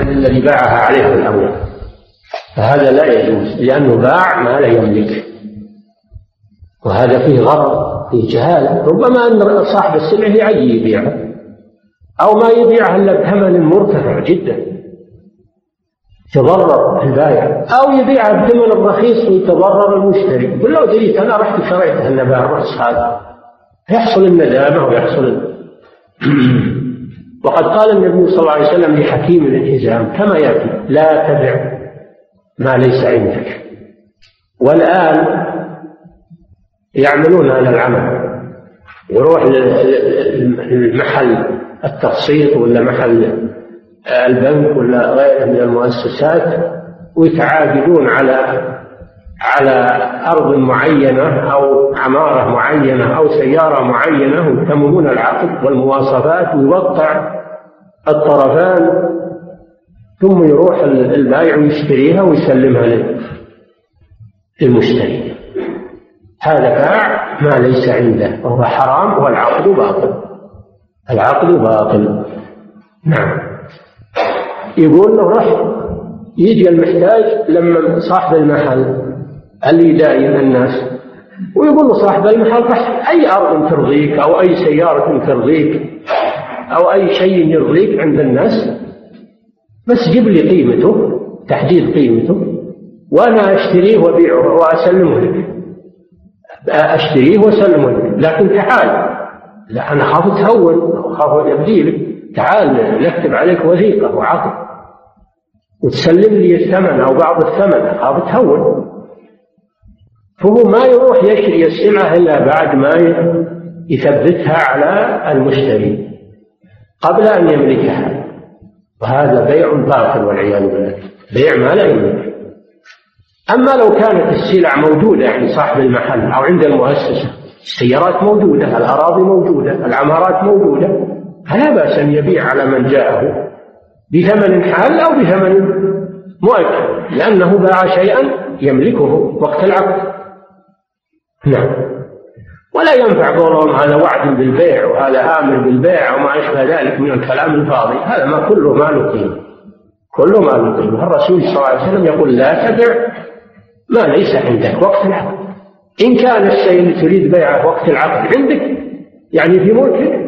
الذي باعها عليه الأول فهذا لا يجوز لأنه باع ما لا يملك. وهذا فيه غرض فيه جهالة ربما أن صاحب السلعة يعي يبيعها أو ما يبيعها إلا بثمن مرتفع جدا. يتضرر البائع. أو يبيعها بثمن رخيص ويتضرر المشتري. يقول لو دريت أنا رحت شريتها النبات الرأس هذا. يحصل الندامة ويحصل وقد قال النبي صلى الله عليه وسلم لحكيم الالتزام كما يأتي لا تبع ما ليس عندك. والآن يعملون على العمل. يروح لمحل التقسيط ولا محل البنك ولا غيره من المؤسسات ويتعاقدون على على أرض معينة أو عمارة معينة أو سيارة معينة ويتممون العقد والمواصفات ويوقع الطرفان ثم يروح البائع ويشتريها ويسلمها للمشتري. هذا باع ما ليس عنده وهو حرام والعقد باطل. العقد باطل. نعم. يقول له رح يجي المحتاج لما صاحب المحل اللي يداين الناس؟ ويقول صاحب المحل رح أي أرض ترضيك أو أي سيارة ترضيك أو أي شيء يرضيك عند الناس؟ بس جيب لي قيمته تحديد قيمته وأنا أشتريه وأبيعه وأسلمه لك. أشتريه وأسلمه لك لكن تعال. لا أنا خاف تهون خاف يبدي لك. تعال نكتب عليك وثيقة وعقد. وتسلم لي الثمن أو بعض الثمن خاف تهون فهو ما يروح يشتري السلعة إلا بعد ما يثبتها على المشتري قبل أن يملكها. وهذا بيع باطل والعياذ بالله. بيع ما لا يملك. أما لو كانت السلع موجودة يعني صاحب المحل أو عند المؤسسة السيارات موجودة الأراضي موجودة العمارات موجودة فلا بأس أن يبيع على من جاءه بثمن حال أو بثمن مؤكد لأنه باع شيئا يملكه وقت العقد. نعم. ولا ينفع قولهم هذا وعد بالبيع وهذا آمر بالبيع وما أشبه ذلك من الكلام الفاضي. هذا ما كله ما له قيمة. كله ما له قيمة. الرسول صلى الله عليه وسلم يقول لا تبع ما ليس عندك وقت العقد. إن كان الشيء اللي تريد بيعه وقت العقد عندك يعني في ملكك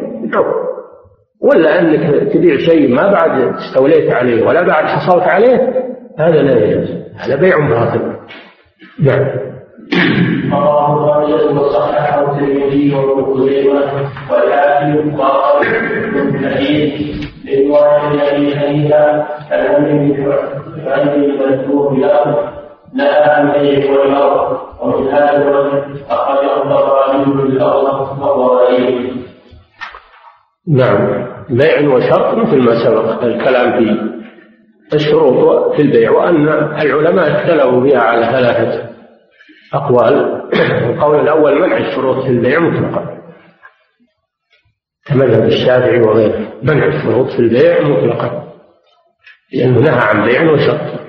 ولا أنك تبيع شيء ما بعد استوليت عليه ولا بعد حصلت عليه هذا لا يجوز. هذا بيع باطل. نعم. رواه خالد وصححه الترمذي وابن خزيمه والحاكم وقال ابن الحديث روايه ابي حنيفه عن المذكور بالارض نهى عن بيع والارض ومن هذا الوجه اخرجه الطبراني بالارض غريب. نعم. بيع وشرط مثل ما سبق الكلام في الشروط في البيع وأن العلماء اختلفوا فيها على ثلاثة أقوال. القول الأول منع الشروط في البيع مطلقا. كمذهب الشافعي وغيره. منع الشروط في البيع مطلقا. لأنه نهى عن بيع وشرط.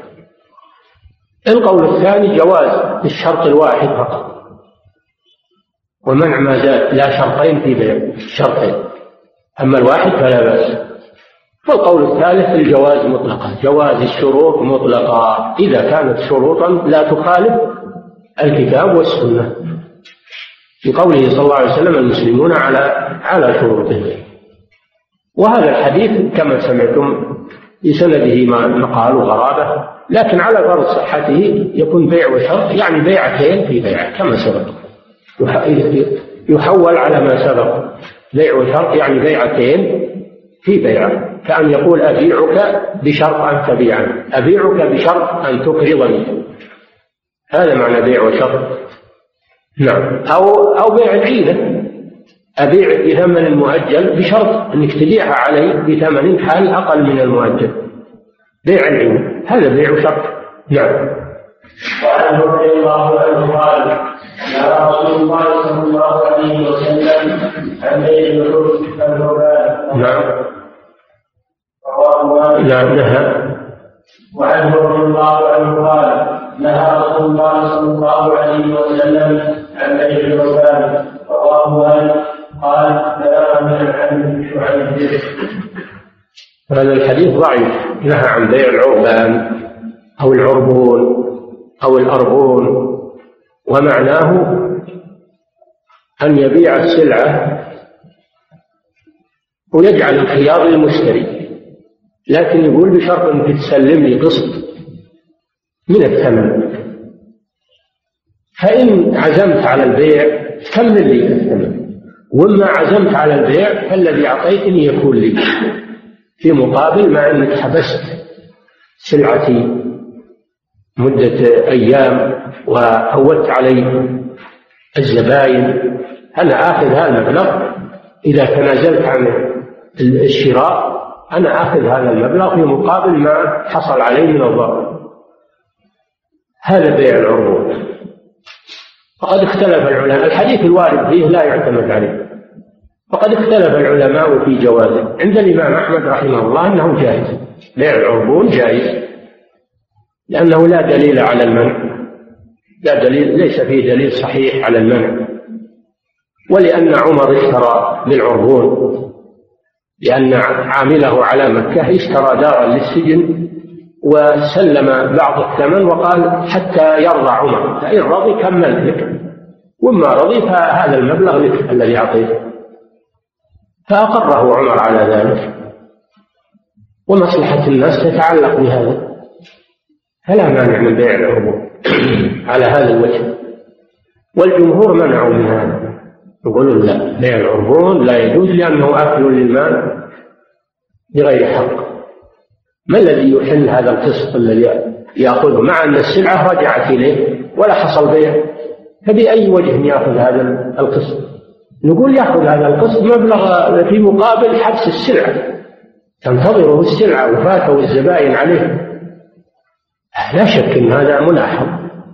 القول الثاني جواز الشرط الواحد فقط. ومنع ما زاد لا شرطين في بيع شرطين. أما الواحد فلا بأس. والقول الثالث الجواز مطلقا. جواز الشروط مطلقا. إذا كانت شروطا لا تخالف الكتاب والسنة. في قوله صلى الله عليه وسلم المسلمون على على شروطهم. وهذا الحديث كما سمعتم بسنده مقال وغرابة لكن على فرض صحته يكون بيع وشرط يعني بيعتين في بيعة كما سبق. يحول على ما سبق. بيع وشرط يعني بيعتين في بيعة كأن يقول أبيعك بشرط أن تبيعني أبيعك بشرط أن تقرضني. هذا معنى بيع وشرط نعم. أو أو بيع العينة أبيع بثمن مؤجل بشرط أنك تبيعها علي بثمن حال أقل من المؤجل. بيع العينة هذا بيع وشرط نعم. وعن رضي الله عنه قال يا رسول الله صلى الله عليه وسلم عن بيع العرف نعم. رواه نعم نهى. وعنه رضي الله عنه قال نهى رسول الله صلى الله عليه وسلم عن بيع العربان رواه مالك. قال بلغ من عن شعيب هذا الحديث ضعيف. نهى عن بيع العربان أو العربون أو الأربون ومعناه أن يبيع السلعة ويجعل الخيار للمشتري. لكن يقول بشرط أنك تسلم لي قسط. من الثمن. فإن عزمت على البيع كمل لي الثمن. وما عزمت على البيع فالذي أعطيتني يكون لي. في مقابل ما أنك حبست سلعتي مدة أيام وفوت علي الزباين أنا آخذ هذا المبلغ. إذا تنازلت عن الشراء أنا آخذ هذا المبلغ في مقابل ما حصل عليه من الضرر. هذا بيع العروض. وقد اختلف العلماء. الحديث الوارد فيه لا يعتمد عليه. وقد اختلف العلماء في جوازه. عند الإمام أحمد رحمه الله أنه جائز. بيع العربون جائز. لأنه لا دليل على المنع. لا دليل ليس فيه دليل صحيح على المنع. ولأن عمر اشترى بالعربون. لأن عامله على مكة اشترى دارا للسجن وسلم بعض الثمن وقال حتى يرضى عمر. فإن رضي كمل لك وما رضي فهذا المبلغ لك الذي أعطيته فأقره عمر على ذلك. ومصلحة الناس تتعلق بهذا. فلا مانع من بيع العربون على هذا الوجه. والجمهور منعوا من هذا. يقولون لا بيع العربون لا يجوز لأنه أكل للمال بغير حق. ما الذي يحل هذا القسط الذي يأخذه؟ مع أن السلعة رجعت إليه ولا حصل بيع. فبأي وجه يأخذ هذا القسط؟ نقول يأخذ هذا القسط مبلغ في مقابل حبس السلعة. تنتظره السلعة وفاته الزبائن عليه. لا شك أن هذا ملاحظ.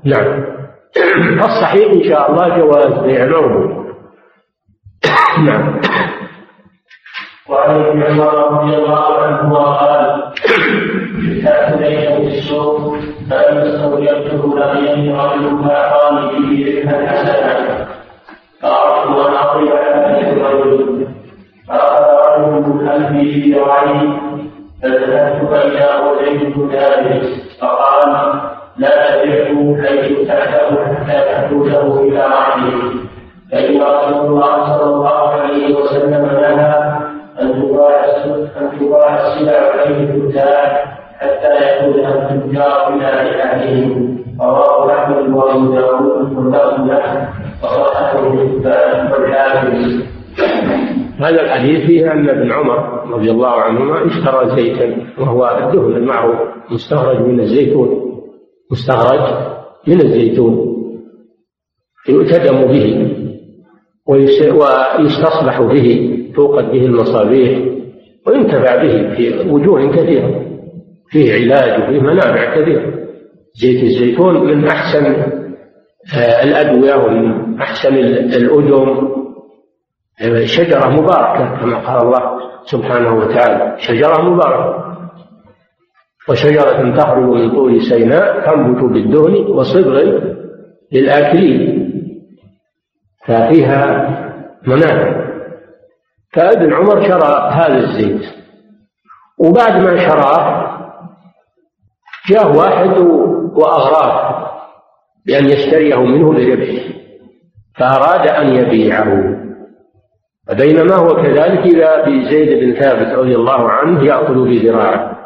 نعم. الصحيح إن شاء الله جواز بيع نعم. وعن ابن عمر رضي الله عنه قال كتبت ليله في السوق فلما استوجبته لقيني رجل فاعطاني فيه ربحا حسنا فاردت أن اضرب ذلك الرجل. فأخذ رجل من خلفي بذراعي فذهبت فإذا بن ثابت فقال لا تبعه حيث تحته حتى تحدثه إلى رحمه فان رسول الله هذا الحديث فيه أن ابن عمر رضي الله عنهما اشترى زيتا وهو الدهن المعروف مستخرج من الزيتون مستخرج من الزيتون يؤتدم به ويستصبح به توقد به المصابيح وينتفع به في وجوه كثيرة فيه علاج وفيه منافع كثيرة. زيت الزيتون من أحسن آه، الأدوية ومن أحسن الأدم شجرة مباركة كما قال الله سبحانه وتعالى. شجرة مباركة. وشجرة تخرج من طول سيناء تنبت بالدهن وصبغ للآكلين. ففيها منافع. فابن عمر شرى هذا الزيت. وبعد ما شراه جاء واحد وأغراه بأن يشتريه منه بربح فأراد أن يبيعه. فبينما هو كذلك إذا بزيد بن ثابت رضي الله عنه يأخذ بذراعه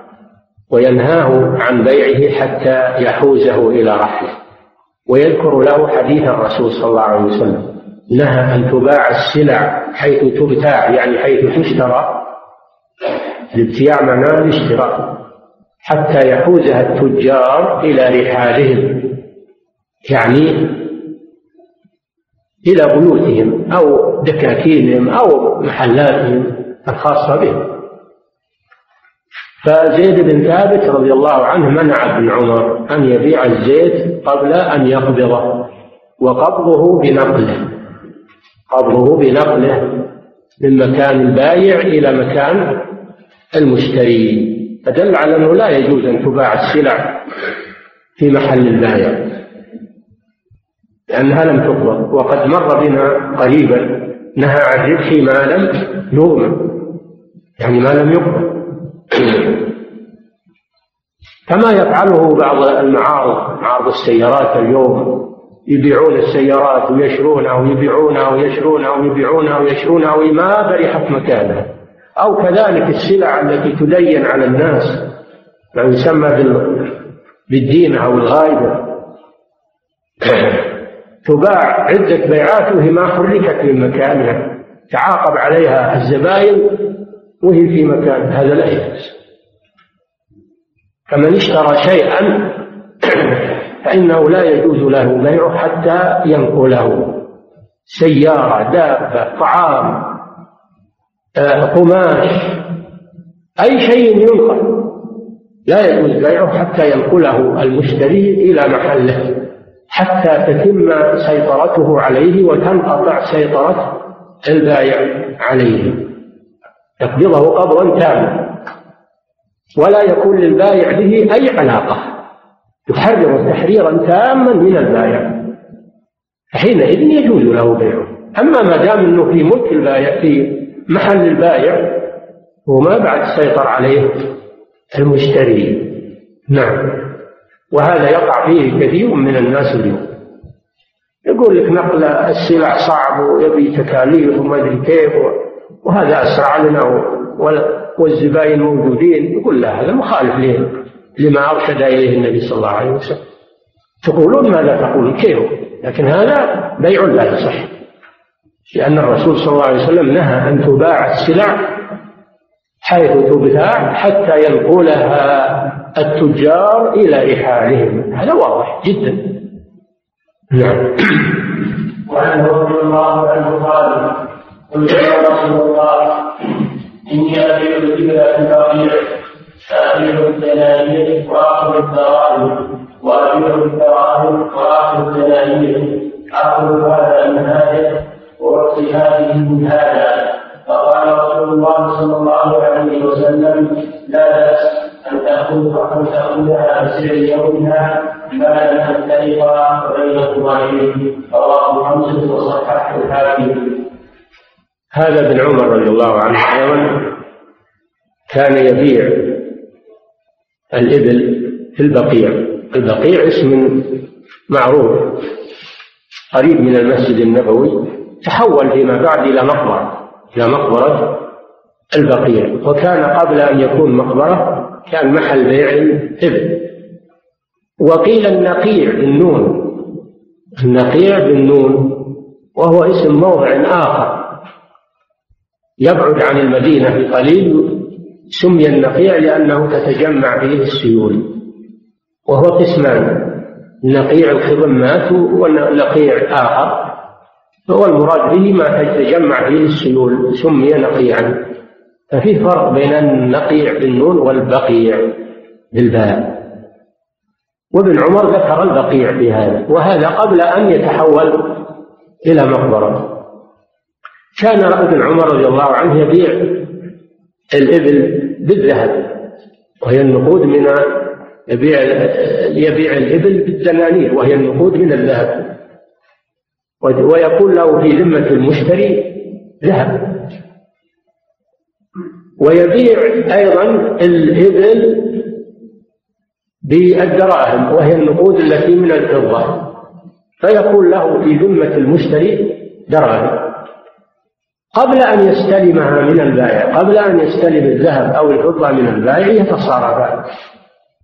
وينهاه عن بيعه حتى يحوزه إلى رحله ويذكر له حديث الرسول صلى الله عليه وسلم نهى أن تباع السلع حيث تبتاع يعني حيث تشترى الابتياع معناه الاشتراء حتى يحوزها التجار إلى رحالهم يعني إلى بيوتهم أو دكاكينهم أو محلاتهم الخاصة بهم. فزيد بن ثابت رضي الله عنه منع ابن عمر أن يبيع الزيت قبل أن يقبضه وقبضه بنقله قبضه بنقله من مكان البايع إلى مكان المشتري. فدل على أنه لا يجوز أن تباع السلع في محل البايع. لأنها لم تقبض وقد مر بنا قريبا نهى عن ربح ما لم يغمى يعني ما لم يقبض كما يفعله بعض المعارض معارض السيارات اليوم يبيعون السيارات ويشرونها ويبيعونها ويشرونها ويبيعونها ويشرونها وما برحت مكانها. أو كذلك السلع التي تدين على الناس ما يسمى بالدين أو الغايبة تباع عدة بيعات وهي ما حركت من مكانها تعاقب عليها الزبائن وهي في مكان هذا لا يجوز. فمن اشترى شيئا فإنه لا يجوز له بيعه حتى ينقله. سيارة دابة طعام آه، قماش أي شيء ينقل لا يجوز بيعه حتى ينقله المشتري إلى محله. حتى تتم سيطرته عليه وتنقطع سيطرة البائع عليه. يقبضه قبضا تاما. ولا يكون للبائع به أي علاقة. يحرر تحريرا تاما من البائع حينئذ يجوز له بيعه. أما ما دام أنه في ملك البائع في محل البائع وما بعد سيطر عليه المشتري. نعم. وهذا يقع فيه كثير من الناس اليوم. يقول لك نقل السلع صعب ويبي تكاليف وما أدري كيف وهذا أسرع لنا والزباين موجودين. يقول لا هذا مخالف لما أرشد إليه النبي صلى الله عليه وسلم. تقولون ماذا تقولون كيف؟ لكن هذا بيع لا يصح. لأن الرسول صلى الله عليه وسلم نهى أن تباع السلع حيث تبتاع حتى ينقلها التجار إلى رحالهم هذا واضح جدا. نعم. وعنه رضي الله عنه قال قلت يا رسول الله إني أبيع الإبل في البقيع فأبيع الدنانير وآخذ الدراهم وأبيع الدراهم وآخذ الدنانير آخذ هذا من هذا وأعطي هذه من هذا. فقال رسول الله صلى الله عليه وسلم لا بأس أن تأخذ أن تأخذها بسعر يومها ما لم تختلفا بينهما إليه رواه خمسة وصححه الحاكم. هذا ابن عمر رضي الله عنه أيضا كان يبيع الإبل في البقيع. البقيع اسم معروف قريب من المسجد النبوي تحول فيما بعد إلى مقبرة. إلى مقبرة البقيع وكان قبل أن يكون مقبرة كان محل بيع الإبل. وقيل النقيع بالنون. النقيع بالنون وهو اسم موضع آخر يبعد عن المدينة بقليل. سمي النقيع لأنه تتجمع فيه السيول. وهو قسمان. نقيع الخضمات ونقيع آخر. هو المراد به ما تتجمع فيه السيول سمي نقيعا. ففي فرق بين النقيع بالنون والبقيع بالباء. وابن عمر ذكر البقيع بهذا وهذا قبل أن يتحول إلى مقبرة. كان ابن عمر رضي الله عنه يبيع الإبل بالذهب وهي النقود من يبيع يبيع الإبل بالدنانير وهي النقود من الذهب. ويكون له في ذمة المشتري ذهب. ويبيع أيضا الإبل بالدراهم وهي النقود التي من الفضة. فيكون له في ذمة المشتري دراهم. قبل أن يستلمها من البائع قبل أن يستلم الذهب أو الفضة من البائع يتصارفان.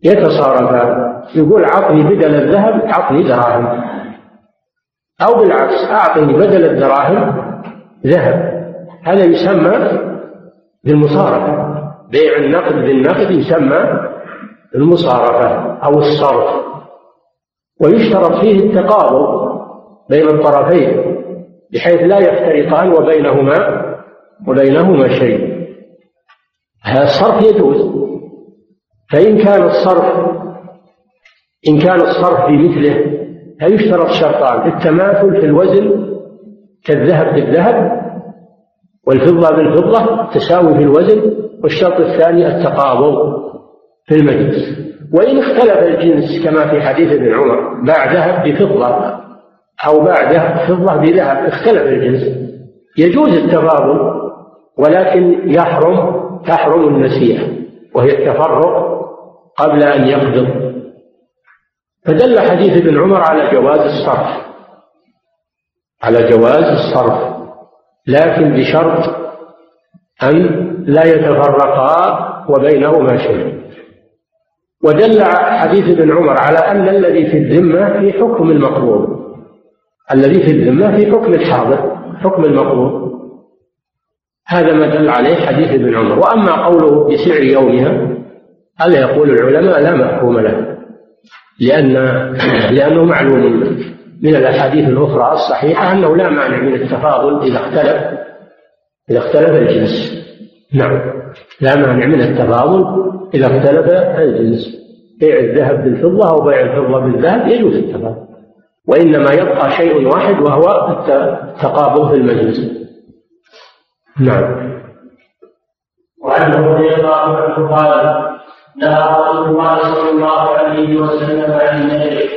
يتصارفان. يقول أعطني بدل الذهب أعطني دراهم. أو بالعكس أعطني بدل الدراهم ذهب. هذا يسمى بالمصارفة. بيع النقد بالنقد يسمى المصارفة أو الصرف. ويشترط فيه التقابض بين الطرفين بحيث لا يفترقان وبينهما وبينهما شيء. هذا الصرف يجوز. فإن كان الصرف إن كان الصرف بمثله فيشترط شرطان التماثل في الوزن كالذهب بالذهب والفضة بالفضة تساوي في الوزن والشرط الثاني التقابض في المجلس. وإن اختلف الجنس كما في حديث ابن عمر باع ذهب بفضة أو باع ذهب فضة بذهب اختلف الجنس. يجوز التفاضل ولكن يحرم تحرم النسيئة وهي التفرق قبل أن يقبض. فدل حديث ابن عمر على جواز الصرف. على جواز الصرف. لكن بشرط أن لا يتفرقا وبينهما شيء. ودل حديث ابن عمر على أن الذي في الذمة في حكم المقبوض الذي في الذمة في حكم الحاضر حكم المقبوض هذا ما دل عليه حديث ابن عمر. وأما قوله بسعر يومها هذا يقول العلماء لا مفهوم له. لأن لأنه معلوم من الأحاديث الأخرى الصحيحة أنه لا مانع من التفاضل إذا اختلف إذا اختلف الجنس. نعم. لا مانع من التفاضل إذا اختلف الجنس. بيع الذهب بالفضة أو بيع الفضة بالذهب يجوز التفاضل. وإنما يبقى شيء واحد وهو التقابض في المجلس. نعم. وعنه رضي الله عنه قال نهى رسول الله صلى الله عليه وسلم عن النهي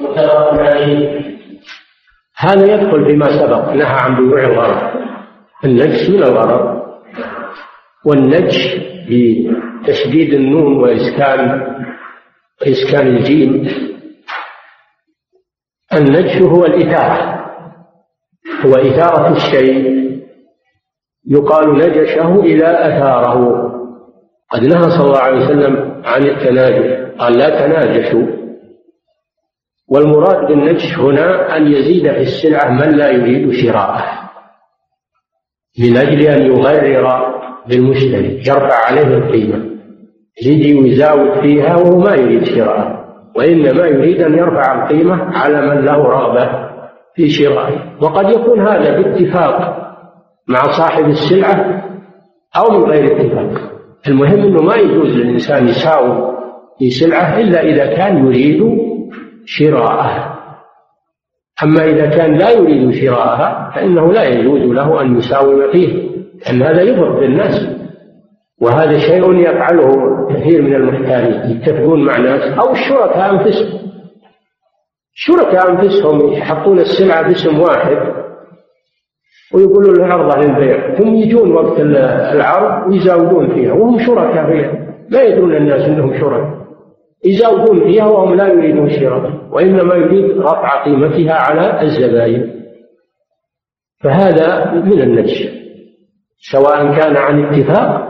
متفق عليه هذا يدخل فيما سبق نهى عن بيوع الغرض النجس من الغرض والنجش بتشديد النون وإسكان إسكان الجيم. النجش هو الإثارة هو إثارة الشيء. يقال نجشه إذا أثاره. قد نهى صلى الله عليه وسلم عن التناجش قال لا تناجشوا والمراد بالنجش هنا أن يزيد في السلعة من لا يريد شراءه من أجل أن يغرر بالمشتري يرفع عليه القيمة يجي ويزاود فيها وهو ما يريد شراءه وإنما يريد أن يرفع القيمة على من له رغبة في شرائه. وقد يكون هذا باتفاق مع صاحب السلعة أو من غير اتفاق. المهم أنه ما يجوز للإنسان يساوي في سلعة إلا إذا كان يريد شراءها. أما إذا كان لا يريد شراءها فإنه لا يجوز له أن يساوم فيه لأن هذا يضر بالناس. وهذا شيء يفعله كثير من المحتالين يتفقون مع ناس أو الشركاء أنفسهم. الشركاء أنفسهم يحطون السلعة باسم واحد ويقولون العرضة للبيع ثم يجون وقت العرض ويزاودون فيها وهم شركاء فيها ما يدرون الناس إنهم شركاء. يزاودون فيها وهم لا يريدون شراء وإنما يريد رفع قيمتها على الزباين. فهذا من النجش سواء كان عن اتفاق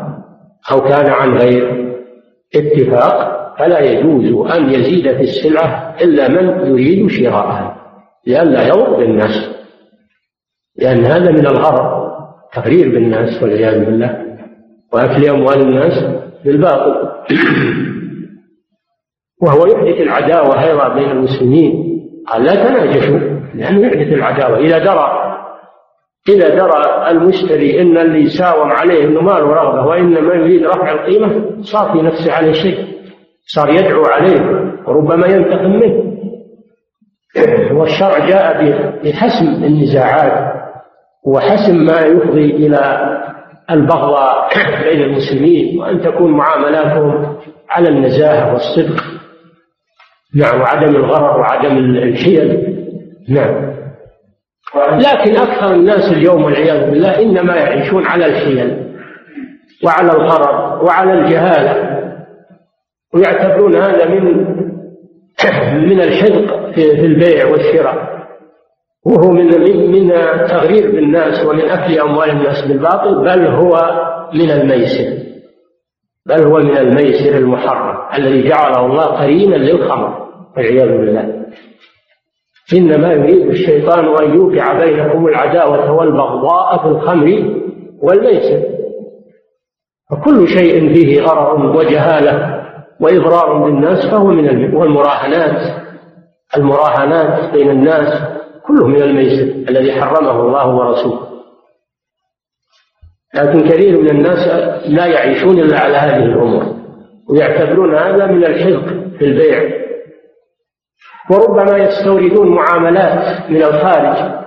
أو كان عن غير اتفاق. فلا يجوز أن يزيد في السلعة إلا من يريد شراءها لئلا يضر بالناس لأن هذا من الغرض تغرير بالناس والعياذ بالله وأكل أموال الناس بالباطل وهو يحدث العداوة أيضا بين المسلمين. قال لا تناجشوا لأنه يحدث العداوة. إذا درى إذا درى المشتري إن اللي يساوم عليه إنه ما له رغبة وإنما يريد رفع القيمة صار في نفسه عليه شيء. صار يدعو عليه وربما ينتقم منه. والشرع جاء بحسم النزاعات. وحسم ما يفضي إلى البغضاء بين المسلمين وأن تكون معاملاتهم على النزاهة والصدق. نعم. وعدم الغرر وعدم الحيل. نعم. لكن أكثر الناس اليوم والعياذ بالله إنما يعيشون على الحيل وعلى الغرر وعلى الجهالة ويعتبرون هذا من من الحذق في البيع والشراء. وهو من من تغرير بالناس ومن اكل أموال الناس بالباطل بل هو من الميسر. بل هو من الميسر المحرم الذي جعله الله قرينا للخمر والعياذ بالله. إنما يريد الشيطان أن يوقع بينكم العداوة والبغضاء في الخمر والميسر. فكل شيء فيه غرر وجهالة وإضرار بالناس فهو من والمراهنات. المراهنات بين الناس كله من الميسر الذي حرمه الله ورسوله. لكن كثير من الناس لا يعيشون إلا على هذه الأمور ويعتبرون هذا من الحذق في البيع. وربما يستوردون معاملات من الخارج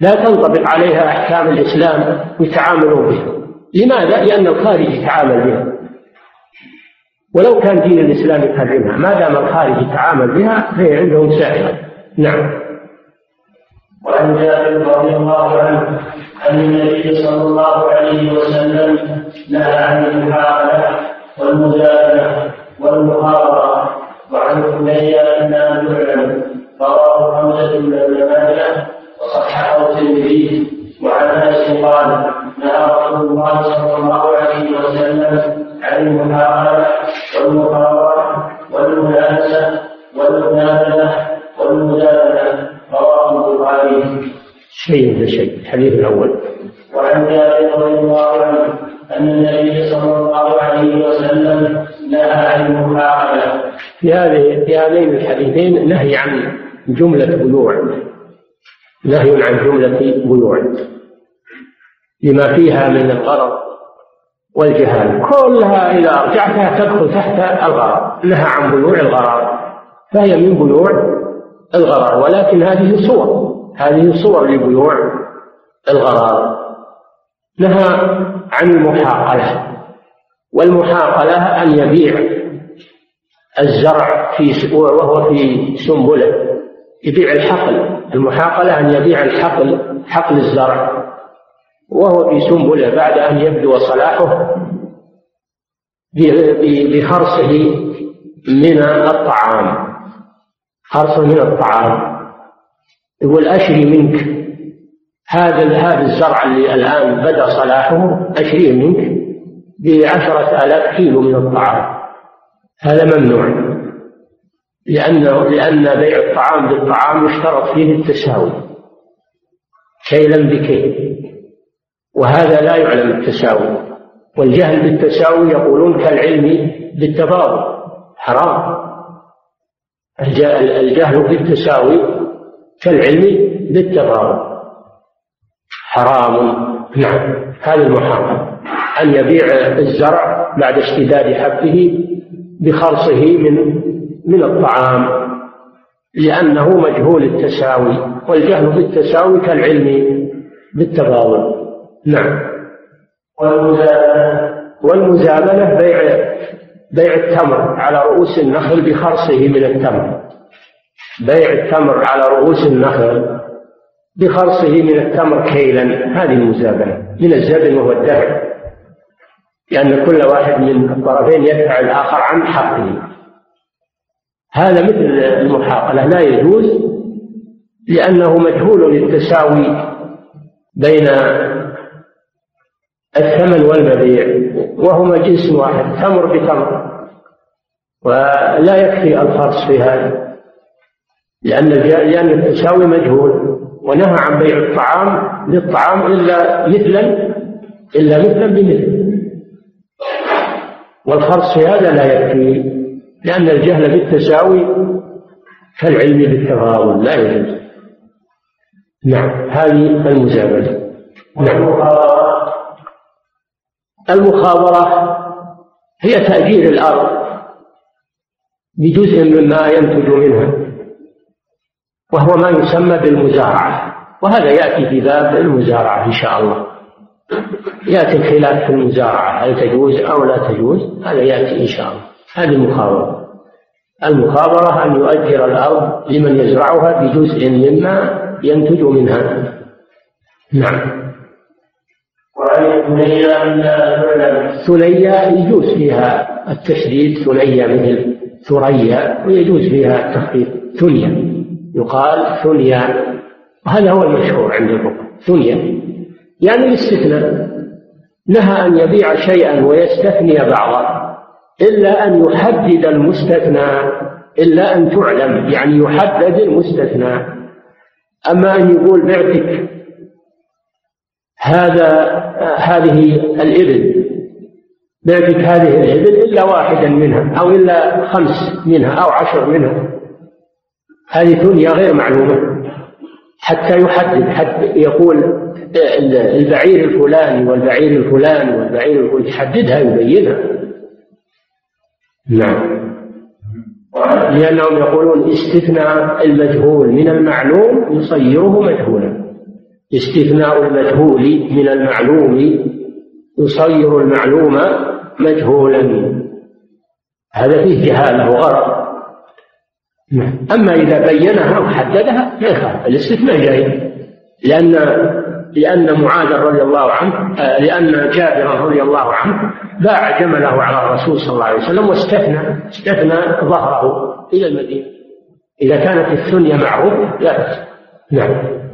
لا تنطبق عليها أحكام الإسلام ويتعاملون بها. لماذا؟ لأن الخارج يتعامل بها. ولو كان دين الإسلام يحرمها ما دام الخارج يتعامل بها فهي عندهم سائغه نعم. وعن جابر رضي الله عنه أن النبي صلى الله عليه وسلم نهى عن المحاولة والمزاحمة الحنين أنها تعلم رواه حمزة بن ماجه وصححه الترمذي. وعن أنس قال نهى رسول الله صلى الله عليه وسلم عن المحاقله والمقاومه والمنافسه والمنابله والمجادلة. رواه البخاري. شيء بشيء الحديث الأول. وعن جابر رضي الله عنه أن النبي صلى الله عليه وسلم نهى عن المحاقله. في هذه في هذين الحديثين نهي عن جملة بيوع نهي عن جملة بيوع لما فيها من الغرض والجهال كلها إذا أرجعتها تدخل تحت الغرض نهى عن بيوع الغرض فهي من بيوع الغرض ولكن هذه صور هذه صور لبيوع الغرض نهى عن المحاقلة والمحاقلة أن يبيع الزرع في وهو في سنبلة يبيع الحقل. المحاقلة أن يبيع الحقل حقل الزرع وهو في سنبلة بعد أن يبدو صلاحه بخرصه من الطعام. خرصه من الطعام. يقول أشري منك. هذا هذا الزرع اللي الآن بدأ صلاحه أشريه منك بعشرة آلاف كيلو من الطعام. هذا ممنوع. لأنه لأن بيع الطعام بالطعام يشترط فيه التساوي. كيلا بكيل وهذا لا يعلم التساوي. والجهل بالتساوي يقولون كالعلم بالتفاضل حرام. الجهل بالتساوي كالعلم بالتفاضل حرام. نعم. هذا المحرم. أن يبيع الزرع بعد اشتداد حبه بخرصه من من الطعام لأنه مجهول التساوي والجهل بالتساوي كالعلم بالتفاضل نعم. والمزابنة بيع بيع التمر على رؤوس النخل بخرصه من التمر. بيع التمر على رؤوس النخل بخرصه من التمر كيلا. هذه المزابنة من الزبن وهو الدفع. لأن كل واحد من الطرفين يدفع الآخر عن حقه. هذا مثل المحاقلة. لا يجوز لأنه مجهول التساوي بين الثمن والمبيع وهما جنس واحد تمر بتمر. ولا يكفي الخرص في هذا لأن لأن التساوي مجهول ونهى عن بيع الطعام للطعام إلا مثلا إلا مثلا بمثل. والخرص في هذا لا يكفي لأن الجهل بالتساوي كالعلم بالتفاضل لا يجوز. نعم هذه المزابلة نعم. المخابرة هي تأجير الأرض بجزء مما ينتج منها وهو ما يسمى بالمزارعة وهذا يأتي في باب المزارعة إن شاء الله. يأتي الخلاف في المزارعة هل تجوز أو لا تجوز؟ هذا يأتي إن شاء الله. هذه المخابرة. المخابرة أن يؤجر الأرض لمن يزرعها بجزء مما ينتج منها. نعم. ثنيا يجوز فيها التشديد ثنيا مثل ثريا ويجوز فيها التخفيف. ثنيا يقال ثنيا وهذا هو المشهور عند الفقهاء. ثنيا يعني الاستثناء. نهى أن يبيع شيئا ويستثني بعضه إلا أن يحدد المستثنى إلا أن تعلم يعني يحدد المستثنى. أما أن يقول بعتك هذا هذه الإبل. بعتك هذه الإبل إلا واحدا منها أو إلا خمس منها أو عشر منها. هذه دنيا غير معلومة. حتى يحدد حتى يقول البعير الفلاني والبعير الفلاني والبعير الفلاني يحددها يبينها. نعم. لأنهم يقولون استثناء المجهول من المعلوم يصيره مجهولا. استثناء المجهول من المعلوم يصير المعلوم مجهولا. هذا فيه جهالة وغرض. أما إذا بينها وحددها ما يخالف الاستثناء جاي لأن لأن معاذ رضي الله عنه آه، لأن جابرا رضي الله عنه باع جمله على الرسول صلى الله عليه وسلم واستثنى استثنى ظهره إلى المدينة. إذا كانت الثنية معروفة لا بأس. نعم.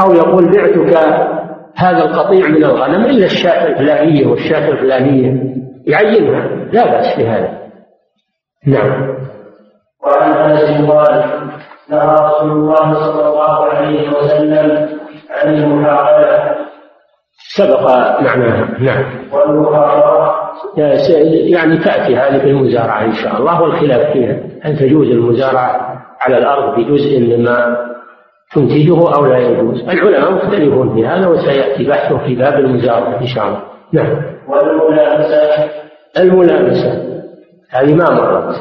أو يقول بعتك هذا القطيع من الغنم إلا الشاة الفلانية والشاة الفلانية. يعينها. لا بأس في هذا. نعم. وعن أنس قال نهى رسول الله صلى الله عليه وسلم عن المحاقله سبق معناها. نعم. والمخاطره يعني تأتي هذه في المزارعة إن شاء الله والخلاف فيها. هل تجوز المزارعة على الأرض بجزء مما تنتجه أو لا يجوز. العلماء مختلفون في هذا وسيأتي بحثه في باب المزارعة إن شاء الله. نعم. والملامسة. الملامسة. هذه ما مرت.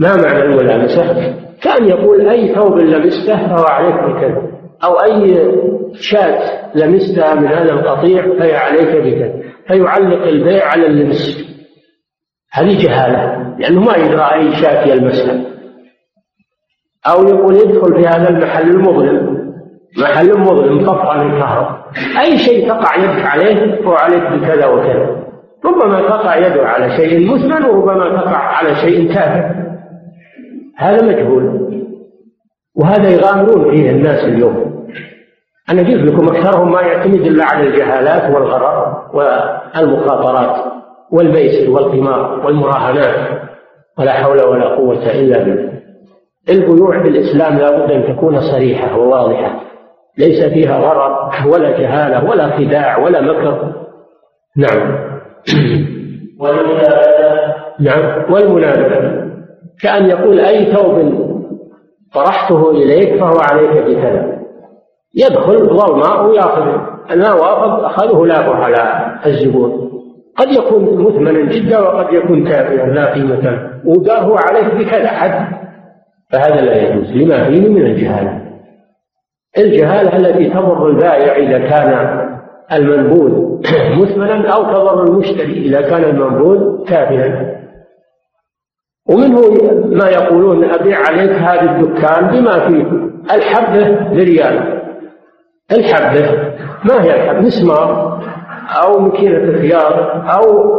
ما معنى الملامسة؟ كأن يقول أي ثوب لمسته فهو عليك بكذا أو أي شاة لمستها من هذا القطيع فهي عليك بكذا فيعلق البيع على اللمس. هذه جهالة لأنه ما يدرى أي شاة يلمسها. أو يقول يدخل في هذا المحل المظلم. محل مظلم قطع الكهرباء. أي شيء تقع يدك عليه هو عليك بكذا وكذا. ربما تقع يده على شيء مثمن وربما تقع على شيء تافه. هذا مجهول. وهذا يغامرون فيه الناس اليوم. أنا قلت لكم أكثرهم ما يعتمد إلا على الجهالات والغرر والمخاطرات والميسر والقمار والمراهنات. ولا حول ولا قوة إلا بالله. البيوع في الإسلام لا بد أن تكون صريحة وواضحة. ليس فيها غرر ولا جهالة ولا خداع ولا مكر. نعم. نعم. والمنابذة كأن يقول أي ثوب طرحته إليك فهو عليك بكذا. يدخل ظلماء ويأخذ. ما وافق أخذه لا على الزبون. قد يكون مثمنا جدا وقد يكون تافها لا قيمة له. وقال هو عليك بكذا. حد. فهذا لا يجوز لما فيه من الجهالة الجهالة التي تضر البائع إذا كان المنبوذ مثمنا أو تضر المشتري إذا كان المنبوذ تافها ومنه ما يقولون أبيع عليك هذا الدكان بما فيه الحبة بريال الحبة ما هي الحبة؟ مسمار أو مكينة خيار أو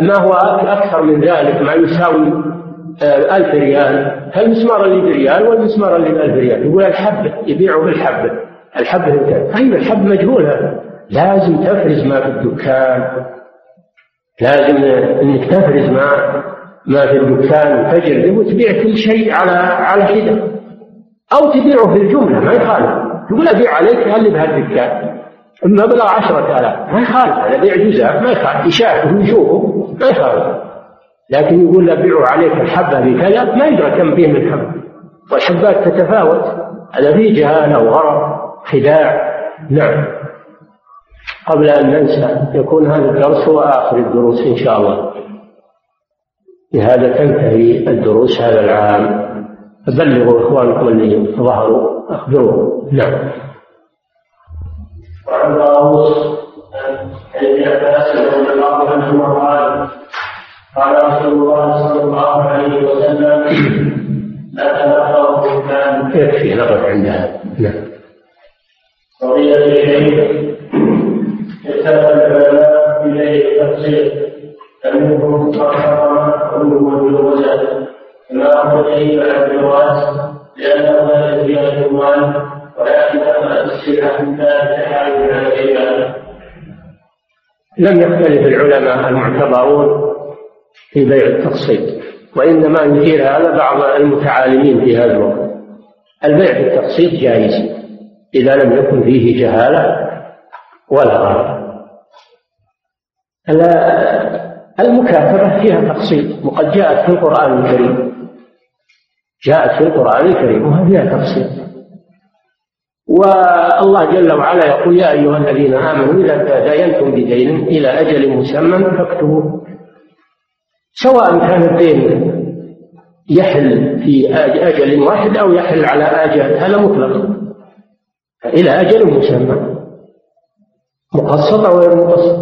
ما هو أكثر من ذلك ما يساوي ألف ريال فالمسمار اللي بريال والمسمار اللي بألف ريال يقول الحبة يبيعوا بالحبة. الحبة بكذا طيب الحب مجهولة لازم تفرز ما في الدكان. لازم إنك تفرز ما ما في الدكان. تجرب وتبيع كل شيء على على حدة. أو تبيعه في الجملة ما يخالف. تقول أبيع عليك اللي بهالدكان. المبلغ عشرة آلاف ما يخالف. هذا بيع جزاء ما يخالف. يشاهده ويشوفه ما يخالف. لكن يقول أبيع عليك الحبة بكذا ما يدرى كم فيه من حبة والحبات تتفاوت. هذا فيه جهالة وغرر خداع. نعم. قبل أن ننسى يكون هذا الدرس هو آخر الدروس إن شاء الله. بهذا تنتهي الدروس هذا العام. فبلغوا إخوانكم اللي ظهروا أخبروهم نعم. وعن طاووس عن ابن عباس رضي الله عنهما قال قال رسول الله صلى الله عليه وسلم لا تلقوا الدكان يكفي نقف عند هذا نعم. قضية الشيء اختلف العلماء ليل التفسير فمنهم من حرم من وجه كما أخرج إلى عن الرواة لأنه لا يدري العنوان ولكن السلعة من ذلك حال لم يختلف العلماء المعتبرون في بيع التقسيط وإنما يثير هذا بعض المتعالمين في هذا الوقت. البيع بالتقسيط جائز إذا لم يكن فيه جهالة ولا غرض. المكاتبة فيها تقسيط وقد جاءت في القرآن الكريم. جاءت في القرآن الكريم وهي فيها تقسيط. والله جل وعلا يقول يا أيها الذين آمنوا إذا تداينتم بدين إلى أجل مسمى فاكتبوه. سواء كان الدين يحل في أجل واحد أو يحل على أجل هذا مطلق. إلى أجل مسمى. مقسط أو غير مقسط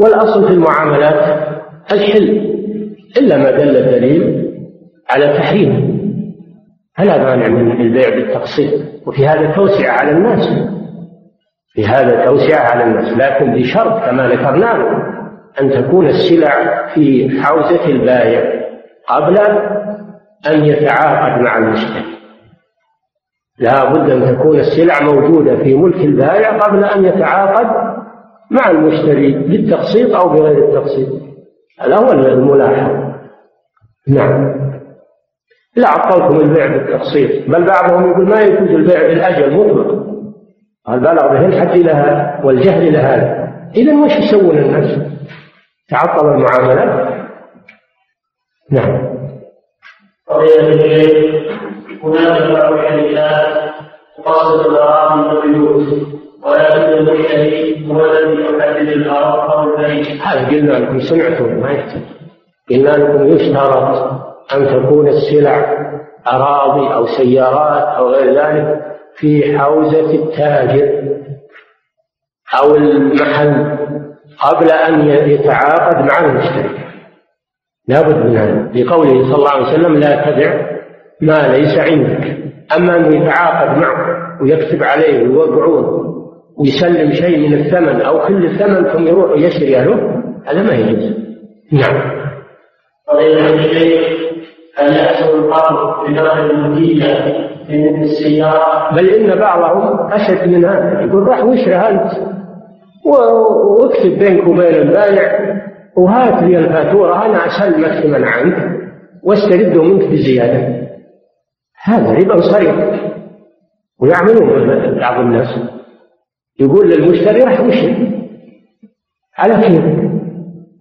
والأصل في المعاملات الحل إلا ما دل الدليل على تحريمه فلا مانع من البيع بالتقسيط وفي هذا توسعة على الناس. في هذا توسعة على الناس لكن بشرط كما ذكرنا له أن تكون السلع في حوزة البائع قبل أن يتعاقد مع المشتري. لا بد أن تكون السلع موجودة في ملك البائع قبل أن يتعاقد مع المشتري بالتقسيط أو بغير التقسيط. هذا هو الملاحظ نعم. لا عطلكم البيع بالتقسيط بل بعضهم يقول ما يجوز البيع بالأجل مطلق. قال بلغ به الحد لها والجهل لهذا إذا وش يسوون الناس؟ تعطل المعاملات نعم. قضية الشيخ هناك بعض الشركات تقصد الغرام من البيوت ولكن المشتري هو الذي يحدد الأرض أو البيت. هذا قلنا لكم سمعتم ما يحتاج قلنا لكم يشترط أن تكون السلع أراضي أو سيارات أو غير ذلك في حوزة التاجر أو المحل. قبل أن يتعاقد مع المشتري لابد من هذا. لقوله صلى الله عليه وسلم لا تبع ما ليس عندك. أما أنه يتعاقد معه ويكتب عليه ويوقعون ويسلم شيء من الثمن أو كل الثمن ثم يروح يشتري له هذا ما يجوز. نعم. فضيلة الشيخ هل يحصل القبض في السيارة؟ بل إن بعضهم أشد من هذا. يقول راح واشرى أنت واكتب بينك وبين البائع وهات لي الفاتورة أنا أسلمك ثمن عنك واسترده منك بزيادة. هذا ربا صريح. ويعملون بعض الناس. يقول للمشتري راح وشي على كيف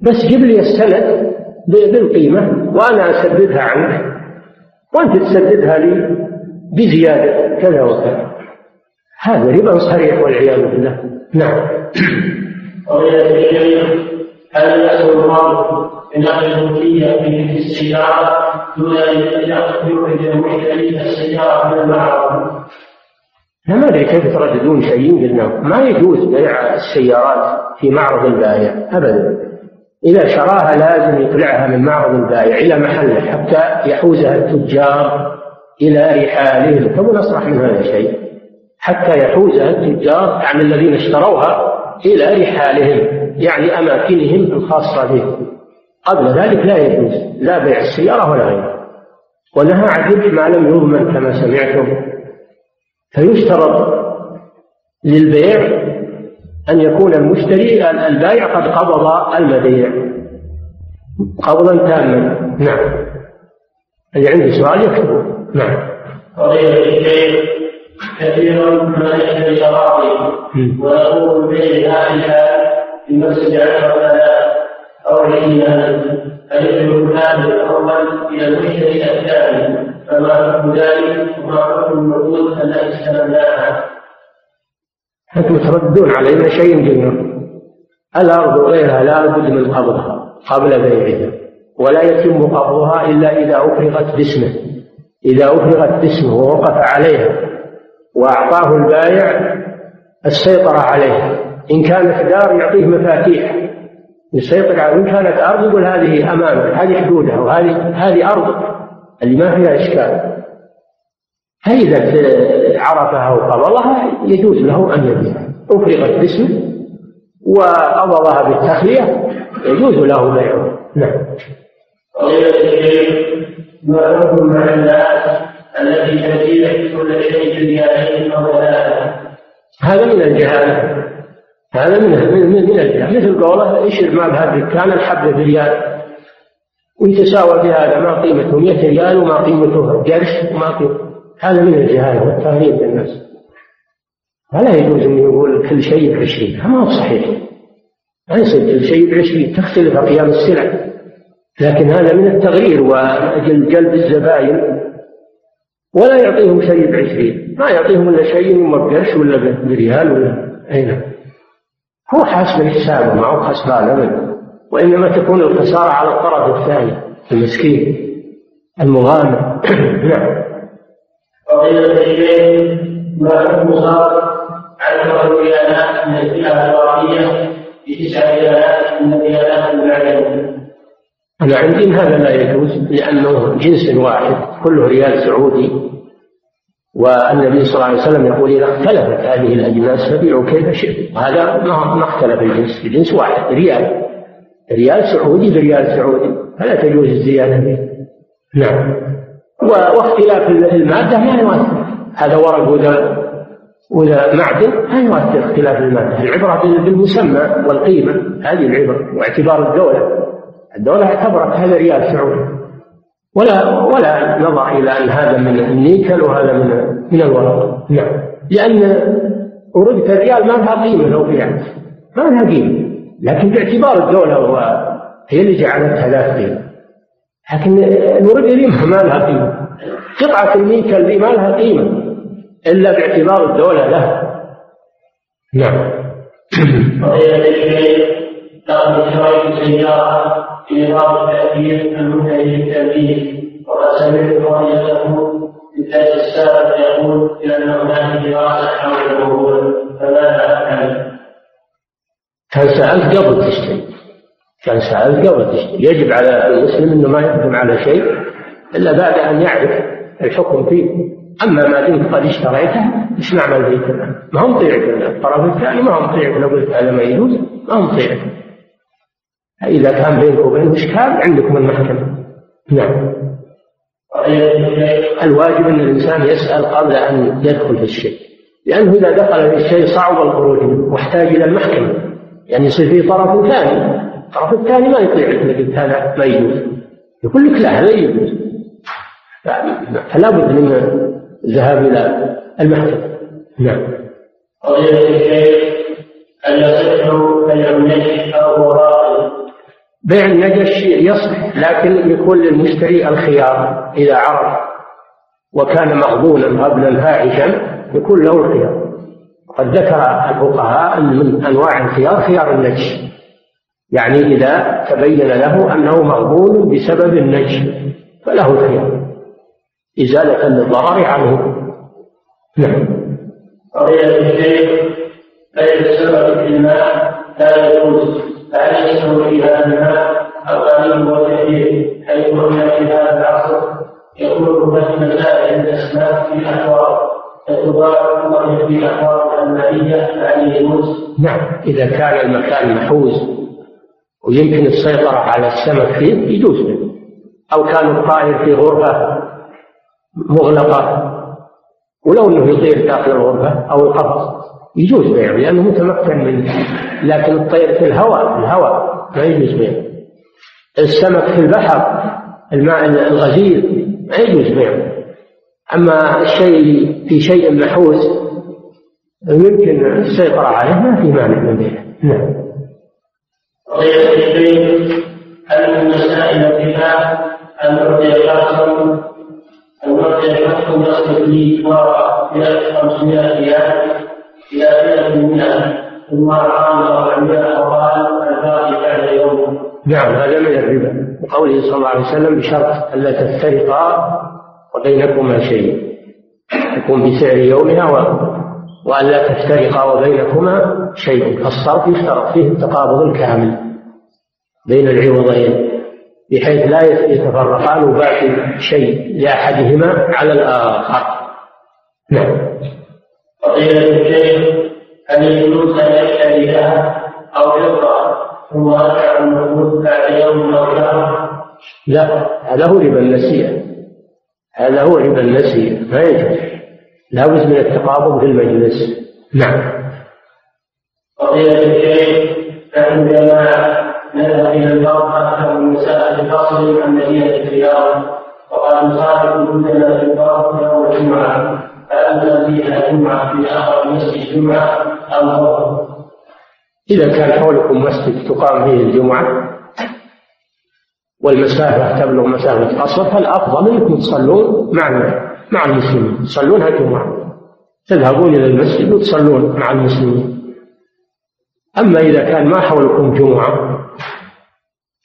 بس جيب لي السند بالقيمة وأنا أسددها عنك. وأنت تسددها لي بزيادة كذا وكذا. هذا ربا صريح والعياذ بالله. نعم. هل يحصل المرء بنقل الملكية في السيارة دون أن يخرج المشتري السيارة من المعرض؟ أنا ما أدري كيف ترددون شيء قلنا. ما يجوز بيع السيارات في معرض البائع أبدا. إذا شراها لازم يطلعها من معرض البائع إلى محله حتى يحوزها التجار إلى رحالهم تو نصرح من هذا الشيء حتى يحوزها التجار يعني الذين اشتروها إلى رحالهم يعني أماكنهم الخاصة بهم. قبل ذلك لا يجوز لا بيع السيارة ولا غيرها. ونهى عن ما لم يضمن كما سمعتم. فيشترط للبيع أن يكون المشتري البائع قد قبض المبيع. قبضا تاما. نعم. اللي عنده سؤال يكتبه. نعم. كثير ما يشتري أراضي ويقول بين أهلها في مسجد عشر أو عشرين فيدخل هذا الأول إلى المشتري الثاني. فما حكم ذلك؟ وما حكم النقود التي استلمناها أنتم تردون علينا شيء جنة؟ الأرض غيرها لا بد من قبضها قبل بيعها. ولا يتم قبضها إلا إذا أفرغت باسمه. إذا أفرغت باسمه ووقف عليها. وأعطاه البائع السيطرة عليها إن كانت دار يعطيه مفاتيح. يسيطر على إن كانت أرض يقول هذه أمامك هذه حدودها وهذه هذه أرضك اللي ما فيها إشكال. فإذا عرفها وقبضها يجوز له أن يبيعها أفرغت باسمه وقبضها بالتخلية يجوز له بيعها نعم. ما حكم الناس تبيع كل شيء هذا من الجهالة هذا من من من الجهل مثل قوله اشر ما بهذا الدكان الحبة بريال ويتساوى في هذا ما قيمته؟ 100 ريال وما قيمته؟ قرش وما قيمته. هذا من الجهالة والتغريب بالناس ولا يجوز أن يقول كل شيء بعشرين. هذا ما هو صحيح. ما يصير كل شيء بعشرين. تختلف أقيام السلع. لكن هذا من التغرير وجلب الزباين. ولا يعطيهم شيء بعشرين. ما يعطيهم إلا شيء يما بقرش ولا بريال ولا أي نعم هو حاسب حسابه ما هو خسران ابدا. وإنما تكون الخسارة على الطرف الثاني المسكين المغامر. نعم. فضيلة الشيخ ما حكم صار عشر ريالات من الفئة الواقية بتسع ريالات من الريالات المعدنية؟ أنا عندي هذا لا يجوز لأنه جنس واحد كله ريال سعودي. والنبي صلى الله عليه وسلم يقول إذا اختلفت هذه الأجناس فبيعوا كيف شئتم وهذا ما اختلف الجنس الجنس واحد ريال. ريال سعودي بريال سعودي. فلا تجوز الزيادة فيه. نعم. واختلاف المادة ما يؤثر. هذا ورق وذا وذا معدن ما يؤثر اختلاف المادة. العبرة بالمسمى والقيمة هذه العبرة واعتبار الدولة. الدولة اعتبرت هذا ريال سعودي. ولا ولا نظر إلى أن هذا من النيكل وهذا من من الورق. نعم. لأن ورقة الريال ما لها قيمة لو بيعت ما لها قيمة. لكن باعتبار الدولة هي اللي جعلتها ذات قيمة لكن الورقة دي ما لها قيمة. قطعة النيكل دي ما لها قيمة. إلا باعتبار الدولة لها. نعم. في بعض التأثير المنتهي للتأثير وقد سمعت رؤيته بتاج السابق يقول إلى أن هناك دراسة حول الموضوع فماذا أفعل؟ كان سألت قبل تشتري؟ كان سألت قبل تشتري؟ يجب على المسلم أنه ما يقدم على شيء إلا بعد أن يعرف الحكم فيه. أما ما دمت قد اشتريته إيش نعمل الآن؟ ما هم طيعك الطرف الثاني ما هم طيعك لو قلت هذا ما يجوز ما هم طيعك إذا كان بينك وبينه إشكال عندكم المحكمة. نعم. الواجب أن الإنسان يسأل قبل أن يدخل في الشيء. لأنه إذا دخل في الشيء صعب الخروج منه واحتاج إلى المحكمة. يعني يصير في طرف ثاني. الطرف الثاني ما يطيع إذا قلت هذا ما يجوز. يقول لك لا هذا يجوز. فلا بد من الذهاب إلى المحكمة. نعم. قضية الشيء أن يصح بيع النجح أو بيع النجش يصح لكن يكون للمشتري الخيار إذا عرف وكان مغبونا قبلا فاحشا يكون له الخيار. قد ذكر الفقهاء أن من أنواع الخيار خيار النجش. يعني إذا تبين له أنه مغبون بسبب النجش فله الخيار. إزالة للضرر عنه. نعم. قضية الشيخ بيع السبب في الماء؟ لا يجوز. حيث في هذا العصر في يجوز؟ نعم إذا كان المكان محوز ويمكن السيطرة على السمك فيه يجوز أو كان الطائر في غرفة مغلقة ولو إنه يطير داخل الغرفة أو القفص. يجوز بيعه لأنه متمكن من لكن الطير في الهواء في الهواء ما يجوز بيعه السمك في البحر الماء الغزير ما يجوز بيعه أما الشيء في شيء محوز يمكن السيطرة عليه ما في مانع من بيعه نعم. قضية الشيء هل من مسائل الربا أن نعطي شخصا أن نعطي شخصا يصرف لي ب 500 ريال؟ إلى منها ثم أربعمائة وقال الباقي بعد يوم نعم هذا من الربا. وقوله صلى الله عليه وسلم بشرط ألا تفترقا وبينكما شيء. يكون بسعر يومها و... وألا تفترقا وبينكما شيء. فالصرف يشترط فيه التقابض الكامل بين العوضين بحيث لا يتفرقان وباقي شيء لأحدهما على الآخر. نعم. فضيلة الشيخ هل أن يشتري ذهب أو فضة ثم يرجع النقود بعد يوم أو؟ لا هذا هو ربا النسيئة. هذا هو ربا النسيئة. ما يجوز. لابد من التقابض في المجلس. نعم. فضيلة الشيخ نحن جماعة نذهب إلى البر أكثر من مساء فصل عن مدينة الرياض وقد نصادف كلنا في البر يوم الجمعة. إذا كان حولكم مسجد تقام فيه الجمعة والمسافة تبلغ مسافة قصر فالأفضل أنكم تصلون مع مع المسلمين. تصلونها جمعة تذهبون إلى المسجد وتصلون مع المسلمين. أما إذا كان ما حولكم جمعة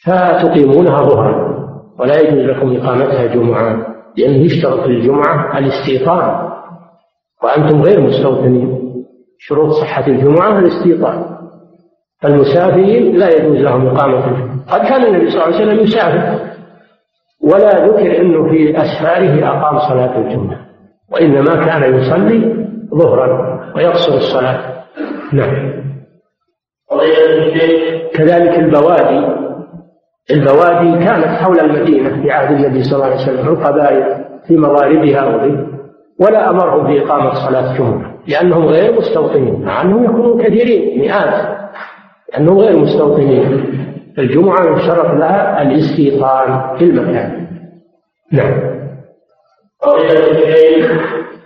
فتقيمونها ظهرا ولا يجوز لكم إقامتها جمعة لأنه يشترط الجمعة الاستيطان. وأنتم غير مستوطنين. شروط صحة الجمعة الاستيطان فالمسافرين لا يجوز لهم إقامة قد كان النبي صلى الله عليه وسلم يسافر. ولا ذكر أنه في أسفاره أقام صلاة الجمعة. وإنما كان يصلي ظهرا ويقصر الصلاة. نعم. كذلك البوادي. البوادي كانت حول المدينة في عهد النبي صلى الله عليه وسلم القبائل في مغاربها وفي ولا أمرهم بإقامة صلاة الجمعة لأنهم غير مستوطنين مع أنهم يكونون كثيرين مئات لأنهم غير مستوطنين. الجمعة يشترط لها الاستيطان في المكان. نعم.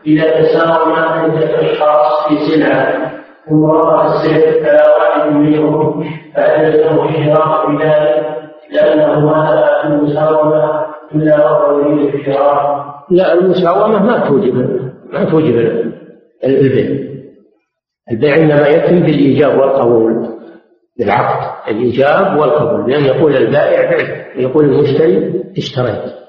إذا تساوم عدة أشخاص في سلعة ثم وقع السيف على واحد منهم فهل له الشراء بذلك؟ لأنه ما المساومة إلا وهو يريد الشراء لا المساومة ما توجب ما توجب البيع. البيع إنما يتم بالإيجاب والقبول بالعقد. الإيجاب والقبول لأن يقول البائع بعت يقول المشتري اشتريت.